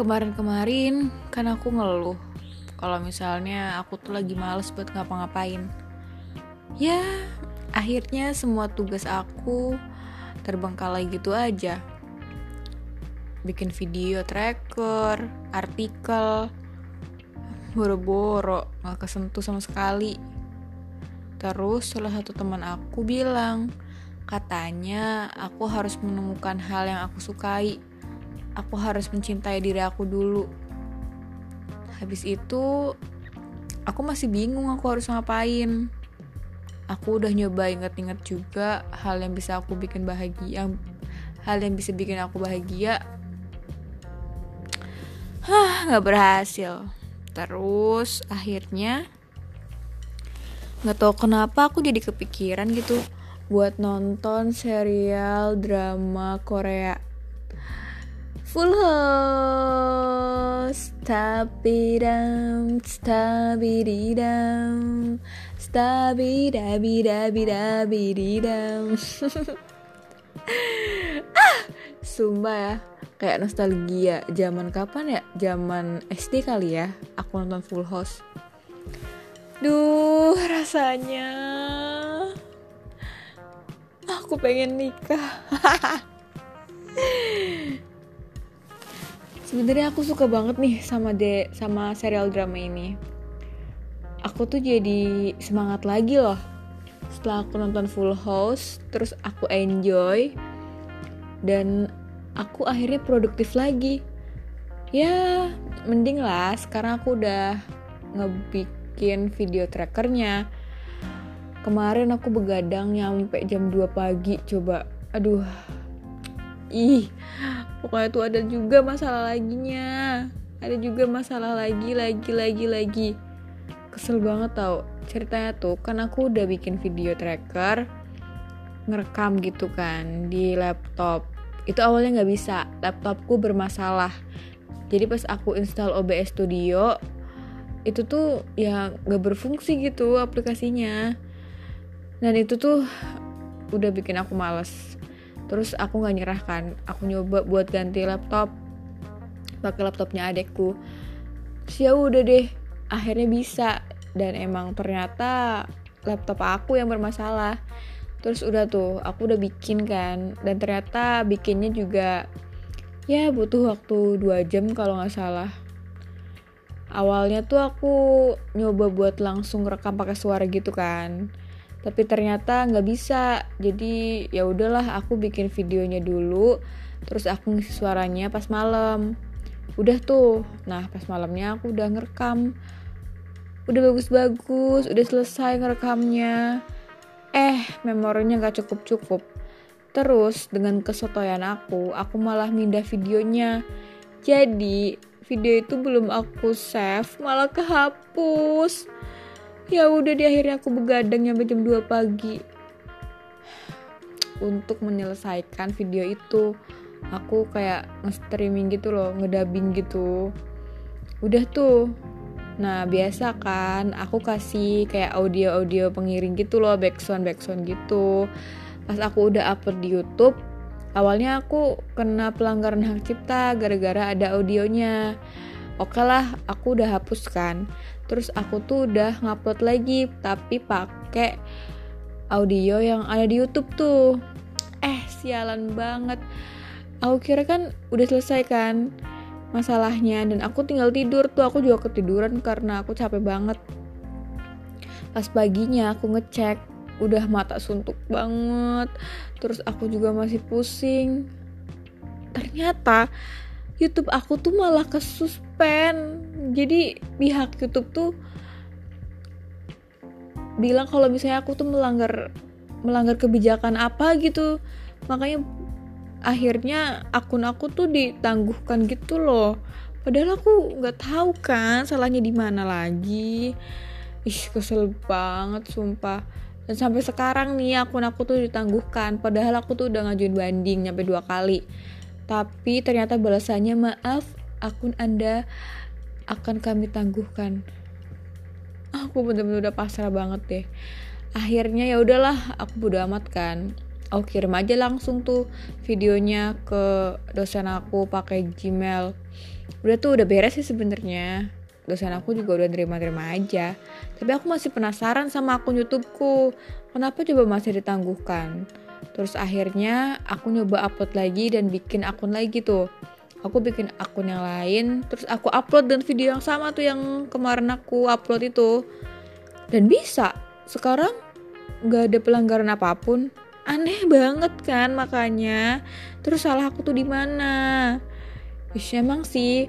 kemarin-kemarin kan aku ngeluh kalau misalnya aku tuh lagi males buat ngapa-ngapain. Ya, akhirnya semua tugas aku terbengkalai gitu aja. Bikin video tracker, artikel, boro-boro, gak kesentuh sama sekali. Terus salah satu teman aku bilang, katanya aku harus menemukan hal yang aku sukai. Aku harus mencintai diri aku dulu. Habis itu aku masih bingung aku harus ngapain. Aku udah nyoba inget-inget juga hal yang bisa aku bikin bahagia hal yang bisa bikin aku bahagia. Hah nggak berhasil. Terus akhirnya nggak tahu kenapa aku jadi kepikiran gitu buat nonton serial drama Korea Full house. Stabidam Stabididam Stabidabidabidabididam ah, Sumpah ya. Kayak nostalgia. Zaman kapan ya? Zaman SD kali ya. Aku nonton Full House. Duh rasanya. Aku pengen nikah sebenarnya aku suka banget nih sama de sama serial drama ini. Aku tuh jadi semangat lagi loh. Setelah aku nonton Full House terus aku enjoy dan aku akhirnya produktif lagi. Ya mending lah. Sekarang aku udah ngebikin video trackernya. Kemarin aku begadang nyampe jam 2 pagi coba. Aduh. Ih pokoknya tuh ada juga masalah laginya. Ada juga masalah lagi lagi lagi lagi. Kesel banget tau. Ceritanya tuh kan aku udah bikin video tracker ngerekam gitu kan di laptop. Itu awalnya nggak bisa laptopku bermasalah. Jadi pas aku install OBS Studio itu tuh ya nggak berfungsi gitu aplikasinya. Dan itu tuh udah bikin aku males terus aku nggak nyerah kan. Aku nyoba buat ganti laptop pakai laptopnya adekku. Terus ya udah deh akhirnya bisa. Dan emang ternyata laptop aku yang bermasalah. Terus udah tuh aku udah bikin kan. Dan ternyata bikinnya juga ya butuh waktu dua jam kalau nggak salah. Awalnya tuh aku nyoba buat langsung rekam pakai suara gitu kan tapi ternyata nggak bisa. Jadi ya udahlah aku bikin videonya dulu terus aku ngisi suaranya pas malam. Udah tuh. Nah pas malamnya aku udah ngerekam. Udah bagus-bagus udah selesai ngerekamnya. Eh memorinya nggak cukup-cukup. Terus dengan kesotoyan aku aku malah mindah videonya. Jadi video itu belum aku save malah kehapus ya udah di akhirnya aku begadang sampai jam 2 pagi. Untuk menyelesaikan video itu aku kayak nge-streaming gitu loh ngedabing gitu. Udah tuh. Nah biasa kan aku kasih kayak audio-audio pengiring gitu loh backsound backsound gitu. Pas aku udah upload di YouTube awalnya aku kena pelanggaran hak cipta gara-gara ada audionya. Oke lah aku udah hapus kan terus aku tuh udah ngupload lagi tapi pakai audio yang ada di YouTube tuh. Eh sialan banget. Aku kira kan udah selesai kan masalahnya dan aku tinggal tidur tuh. Aku juga ketiduran karena aku capek banget. Pas paginya aku ngecek udah mata suntuk banget. Terus aku juga masih pusing. Ternyata YouTube aku tuh malah kesuspend. Jadi pihak YouTube tuh bilang kalau misalnya aku tuh melanggar melanggar kebijakan apa gitu. Makanya akhirnya akun aku tuh ditangguhkan gitu loh. Padahal aku nggak tahu kan salahnya di mana lagi. Ih kesel banget sumpah. Dan sampai sekarang nih akun aku tuh ditangguhkan. Padahal aku tuh udah ngajuin banding nyampe dua kali tapi ternyata balasannya maaf, akun Anda akan kami tangguhkan. Aku bener-bener udah pasrah banget deh. Akhirnya ya udahlah, aku bodo amat kan. aku kirim aja langsung tuh videonya ke dosen aku pakai Gmail udah tuh udah beres sih sebenarnya dosen aku juga udah terima-terima aja tapi aku masih penasaran sama akun YouTubeku kenapa coba masih ditangguhkan terus akhirnya aku nyoba upload lagi dan bikin akun lagi tuh. Aku bikin akun yang lain terus aku upload dan video yang sama tuh yang kemarin aku upload itu. Dan bisa sekarang nggak ada pelanggaran apa pun. Aneh banget kan makanya? Terus salah aku tuh di mana? Emang sih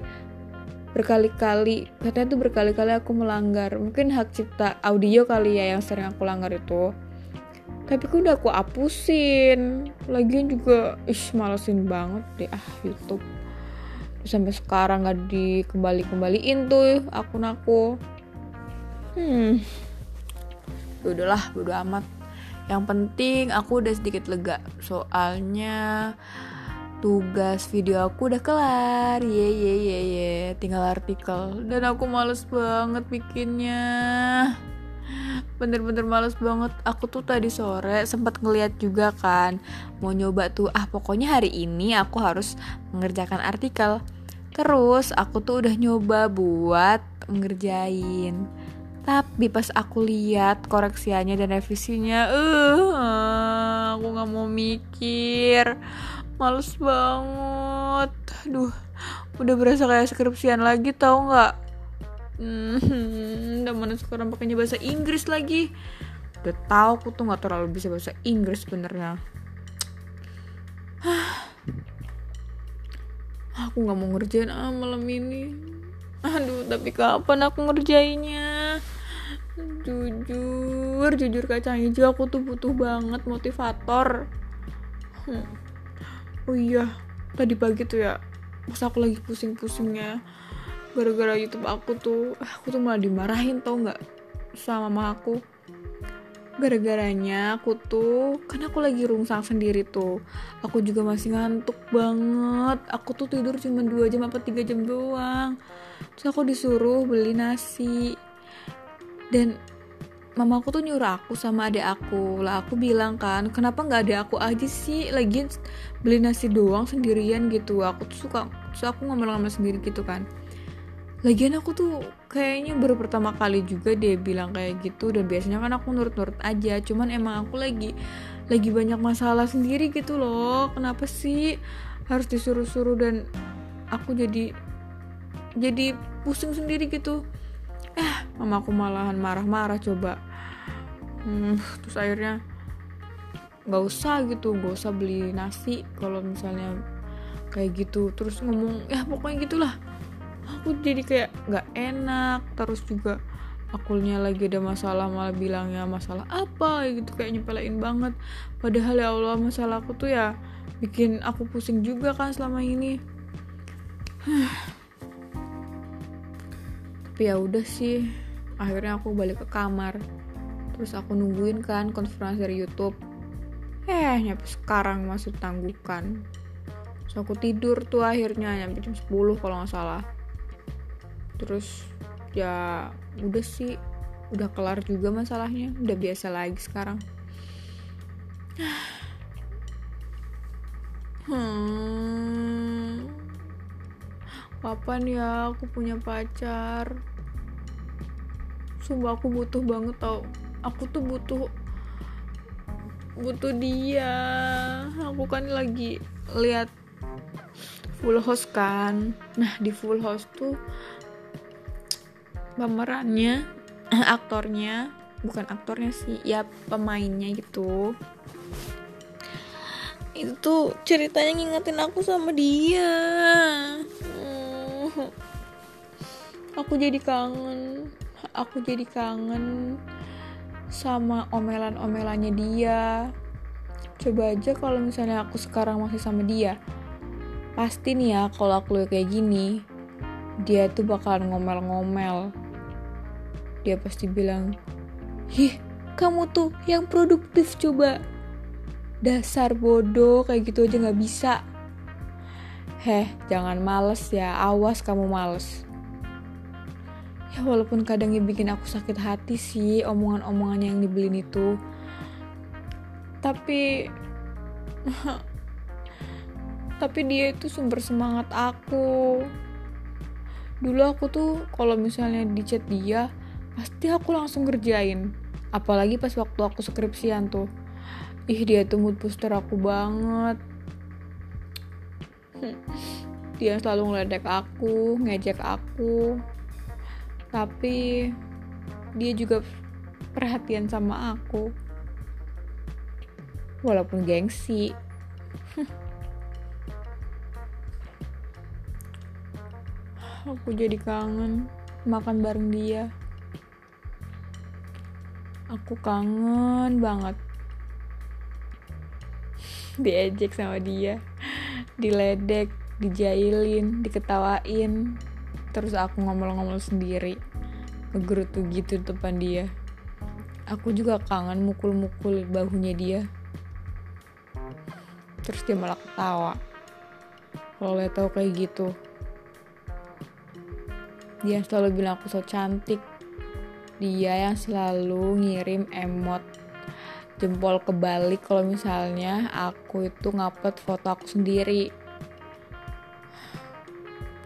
berkali-kali katanya tuh berkali-kali aku melanggar. Mungkin hak cipta audio kali ya yang sering aku langgar itu tapi aku udah aku hapusin lagian juga ish malesin banget deh ah YouTube. Sampai sekarang nggak dikembali kembaliin tuh akun aku hmm. Ya udahlah bodo amat. Yang penting aku udah sedikit lega. Soalnya tugas video aku udah kelar. Ye ye ye ye. Tinggal artikel. Dan aku males banget bikinnya bener-bener males banget aku tuh tadi sore sempat ngeliat juga kan mau nyoba tuh ah pokoknya hari ini aku harus mengerjakan artikel terus aku tuh udah nyoba buat ngerjain tapi pas aku lihat koreksiannya dan revisinya, eh, uh, aku nggak mau mikir, males banget. Aduh, udah berasa kayak skripsian lagi tau nggak? Hmm, udah mana sekarang pakainya bahasa Inggris lagi. Udah tahu aku tuh nggak terlalu bisa bahasa Inggris sebenarnya. aku nggak mau ngerjain ah malam ini. Aduh, tapi kapan aku ngerjainnya? Jujur, jujur kacang hijau aku tuh butuh banget motivator. Hmm. Oh iya, tadi pagi tuh ya, pas aku lagi pusing-pusingnya gara-gara YouTube aku tuh, aku tuh malah dimarahin tau nggak sama mama aku. Gara-garanya aku tuh, kan aku lagi rungsang sendiri tuh. Aku juga masih ngantuk banget. Aku tuh tidur cuma 2 jam apa 3 jam doang. Terus aku disuruh beli nasi. Dan mama aku tuh nyuruh aku sama adik aku lah aku bilang kan kenapa nggak ada aku aja sih lagi beli nasi doang sendirian gitu aku tuh suka so aku ngomong-ngomong sendiri gitu kan lagian aku tuh kayaknya baru pertama kali juga dia bilang kayak gitu dan biasanya kan aku nurut-nurut aja. Cuman emang aku lagi lagi banyak masalah sendiri gitu loh. Kenapa sih harus disuruh-suruh dan aku jadi jadi pusing sendiri gitu? Eh mama aku malahan marah-marah coba. Hmm, terus akhirnya nggak usah gitu nggak usah beli nasi kalau misalnya kayak gitu. Terus ngomong ya pokoknya gitulah aku jadi kayak nggak enak terus juga akulnya lagi ada masalah malah bilangnya masalah apa gitu kayak nyepelein banget. Padahal ya Allah masalah aku tuh ya bikin aku pusing juga kan selama ini. Tapi ya udah sih akhirnya aku balik ke kamar. Terus aku nungguin kan konfirmasi dari YouTube. Eh nyampe sekarang masih tangguhkan terus aku tidur tuh akhirnya nyampe jam 10 kalau nggak salah terus ya udah sih udah kelar juga masalahnya udah biasa lagi sekarang. Hmm. Kapan ya aku punya pacar? Sumpah aku butuh banget tau. Aku tuh butuh butuh dia. Aku kan lagi lihat full house kan. Nah di full house tuh pemerannya aktornya bukan aktornya sih ya pemainnya gitu. Itu ceritanya ngingetin aku sama dia. Aku jadi kangen aku jadi kangen sama omelan-omelannya dia. Coba aja kalau misalnya aku sekarang masih sama dia pasti nih ya kalau aku kayak gini dia tuh bakalan ngomel-ngomel dia pasti bilang Hih, kamu tuh yang produktif coba Dasar bodoh, kayak gitu aja gak bisa Heh, jangan males ya, awas kamu males. Ya walaupun kadangnya bikin aku sakit hati sih omongan-omongan yang dibeliin itu. Tapi tapi dia itu sumber semangat aku dulu aku tuh kalau misalnya di chat dia pasti aku langsung ngerjain. Apalagi pas waktu aku skripsian tuh. Ih dia tuh mood booster aku banget. Dia selalu ngeledek aku ngejek aku. Tapi dia juga perhatian sama aku. Walaupun gengsi. Aku jadi kangen makan bareng dia aku kangen banget. Diejek sama dia. Diledek dijailin diketawain. Terus aku ngomel-ngomel sendiri. Ngegerutu gitu depan dia. Aku juga kangen mukul-mukul bahunya dia. Terus dia malah ketawa. Kalau lihat tahu kayak gitu. Dia selalu bilang aku so cantik dia yang selalu ngirim emot jempol kebalik kalau misalnya aku itu ngupload foto aku sendiri.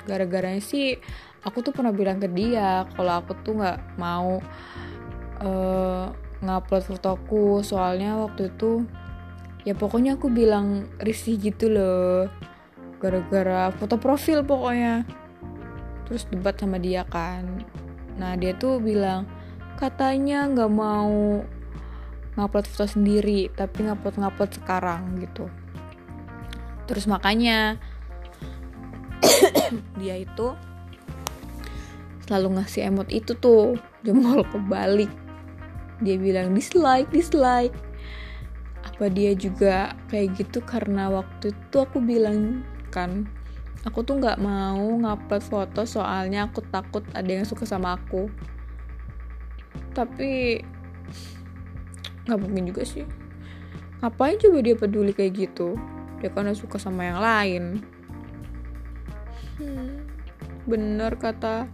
Gara-garanya sih aku tuh pernah bilang ke dia kalau aku tuh nggak mau uh, ngupload fotoku soalnya waktu itu ya pokoknya aku bilang risih gitu loh. Gara-gara foto profil pokoknya. Terus debat sama dia kan. Nah dia tuh bilang katanya nggak mau ngupload foto sendiri tapi ngupload ngupload sekarang gitu. Terus makanya dia itu selalu ngasih emot itu tuh jempol kebalik. Dia bilang dislike dislike. Apa dia juga kayak gitu karena waktu itu aku bilang kan aku tuh nggak mau ngupload foto soalnya aku takut ada yang suka sama aku tapi nggak mungkin juga sih. Ngapain coba dia peduli kayak gitu? Dia kan suka sama yang lain. Hmm, bener kata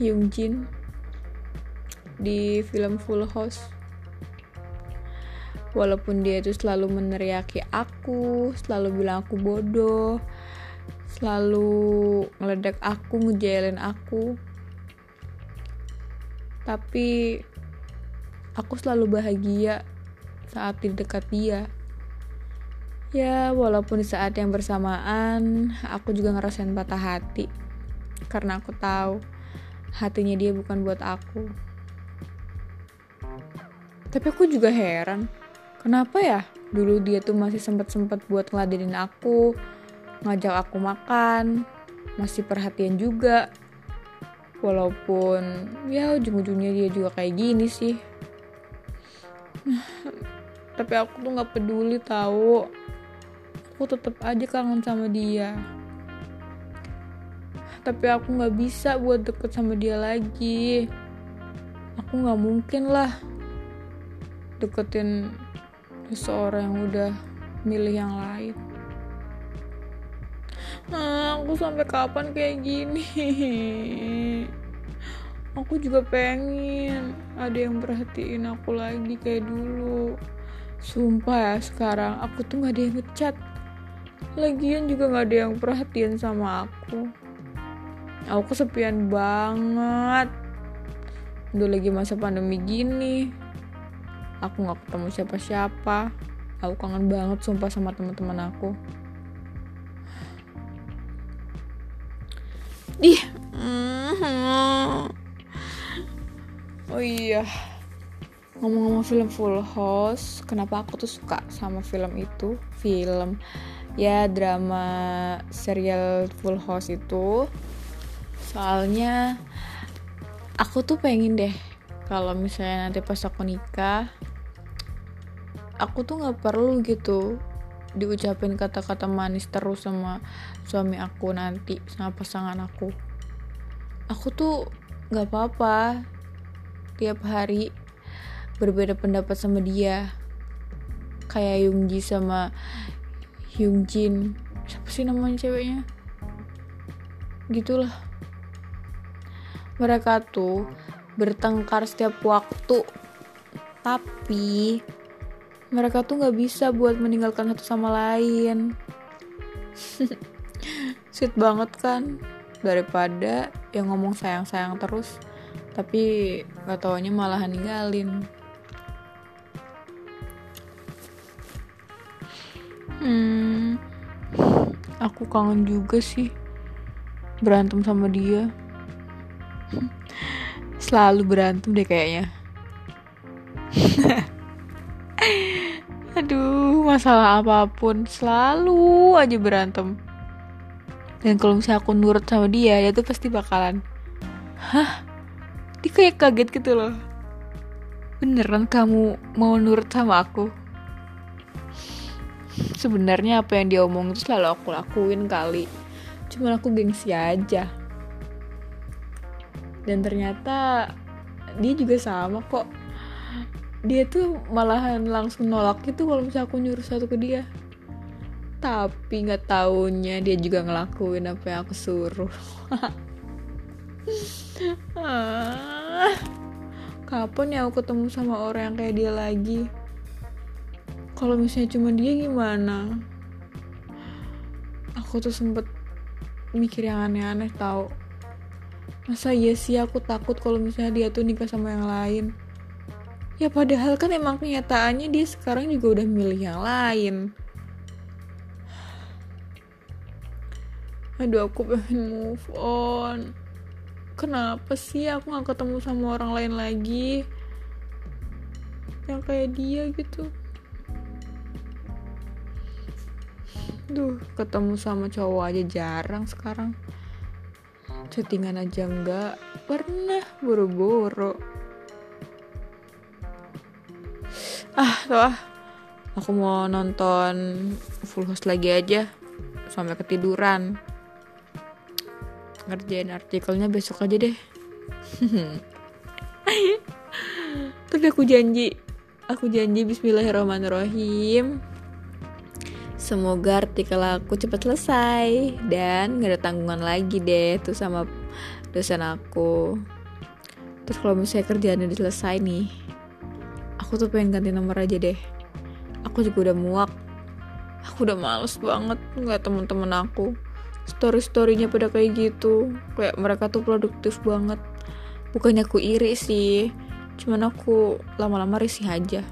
Hyung Jin di film Full House. Walaupun dia itu selalu meneriaki aku selalu bilang aku bodoh selalu ngeledek aku ngejailin aku tapi aku selalu bahagia saat di dekat dia ya walaupun di saat yang bersamaan aku juga ngerasain patah hati karena aku tahu hatinya dia bukan buat aku. Tapi aku juga heran, kenapa ya dulu dia tuh masih sempat-sempat buat ngeladenin aku, ngajak aku makan, masih perhatian juga. Walaupun ya ujung-ujungnya dia juga kayak gini sih. Tapi aku tuh gak peduli tahu. Aku tetap aja kangen sama dia tapi aku nggak bisa buat deket sama dia lagi aku nggak mungkin lah deketin seseorang yang udah milih yang lain nah aku sampai kapan kayak gini? Aku juga pengen ada yang perhatiin aku lagi kayak dulu. Sumpah ya sekarang aku tuh nggak ada yang ngechat lagian juga nggak ada yang perhatian sama aku. Aku kesepian banget. Udah lagi masa pandemi gini. Aku nggak ketemu siapa-siapa. Aku kangen banget sumpah sama teman-teman aku ih. Oh iya. Ngomong-ngomong film Full House kenapa aku tuh suka sama film itu? Film ya drama serial Full House itu. Soalnya aku tuh pengen deh kalau misalnya nanti pas aku nikah aku tuh nggak perlu gitu diucapin kata-kata manis terus sama suami aku nanti sama pasangan aku. Aku tuh nggak apa-apa. Tiap hari berbeda pendapat sama dia. Kayak Yungji sama Hyungjin siapa sih namanya ceweknya? Gitulah. Mereka tuh bertengkar setiap waktu. Tapi mereka tuh nggak bisa buat meninggalkan satu sama lain. Sweet banget kan? Daripada yang ngomong sayang-sayang terus tapi gak taunya malah ninggalin. Hmm aku kangen juga sih berantem sama dia. Selalu berantem deh kayaknya masalah apa pun selalu aja berantem. Dan kalau misalnya aku nurut sama dia dia tuh pasti bakalan hah? Dia kayak kaget gitu loh. Beneran kamu mau nurut sama aku? Sebenarnya apa yang dia omong itu selalu aku lakuin kali. Cuman aku gengsi aja. Dan ternyata dia juga sama kok dia tuh malahan langsung nolak gitu kalau misalnya aku nyuruh satu ke dia. Tapi nggak taunya dia juga ngelakuin apa yang aku suruh. Ah, kapan ya aku ketemu sama orang yang kayak dia lagi? Kalau misalnya cuma dia gimana? Aku tuh sempet mikir yang aneh-aneh tau. Masa iya sih aku takut kalau misalnya dia tuh nikah sama yang lain ya padahal kan emang kenyataannya dia sekarang juga udah milih yang lain. Aduh aku pengen move on. Kenapa sih aku gak ketemu sama orang lain lagi? Yang kayak dia gitu. Duh ketemu sama cowok aja jarang sekarang. Chattingan aja enggak pernah buru-buru ah tuh ah aku mau nonton full house lagi aja sampai ketiduran. Ngerjain artikelnya besok aja deh. Tapi aku janji aku janji Bismillahirrahmanirrahim. Semoga artikel aku cepat selesai dan gak ada tanggungan lagi deh tuh sama dosen aku. Terus kalau misalnya kerjaan udah selesai nih aku tuh pengen ganti nomor aja deh. Aku juga udah muak. Aku udah males banget nggak temen-temen aku. Story storynya pada kayak gitu. Kayak mereka tuh produktif banget. Bukannya aku iri sih. Cuman aku lama-lama risih aja.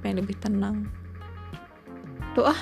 Pengen lebih tenang. Tuh ah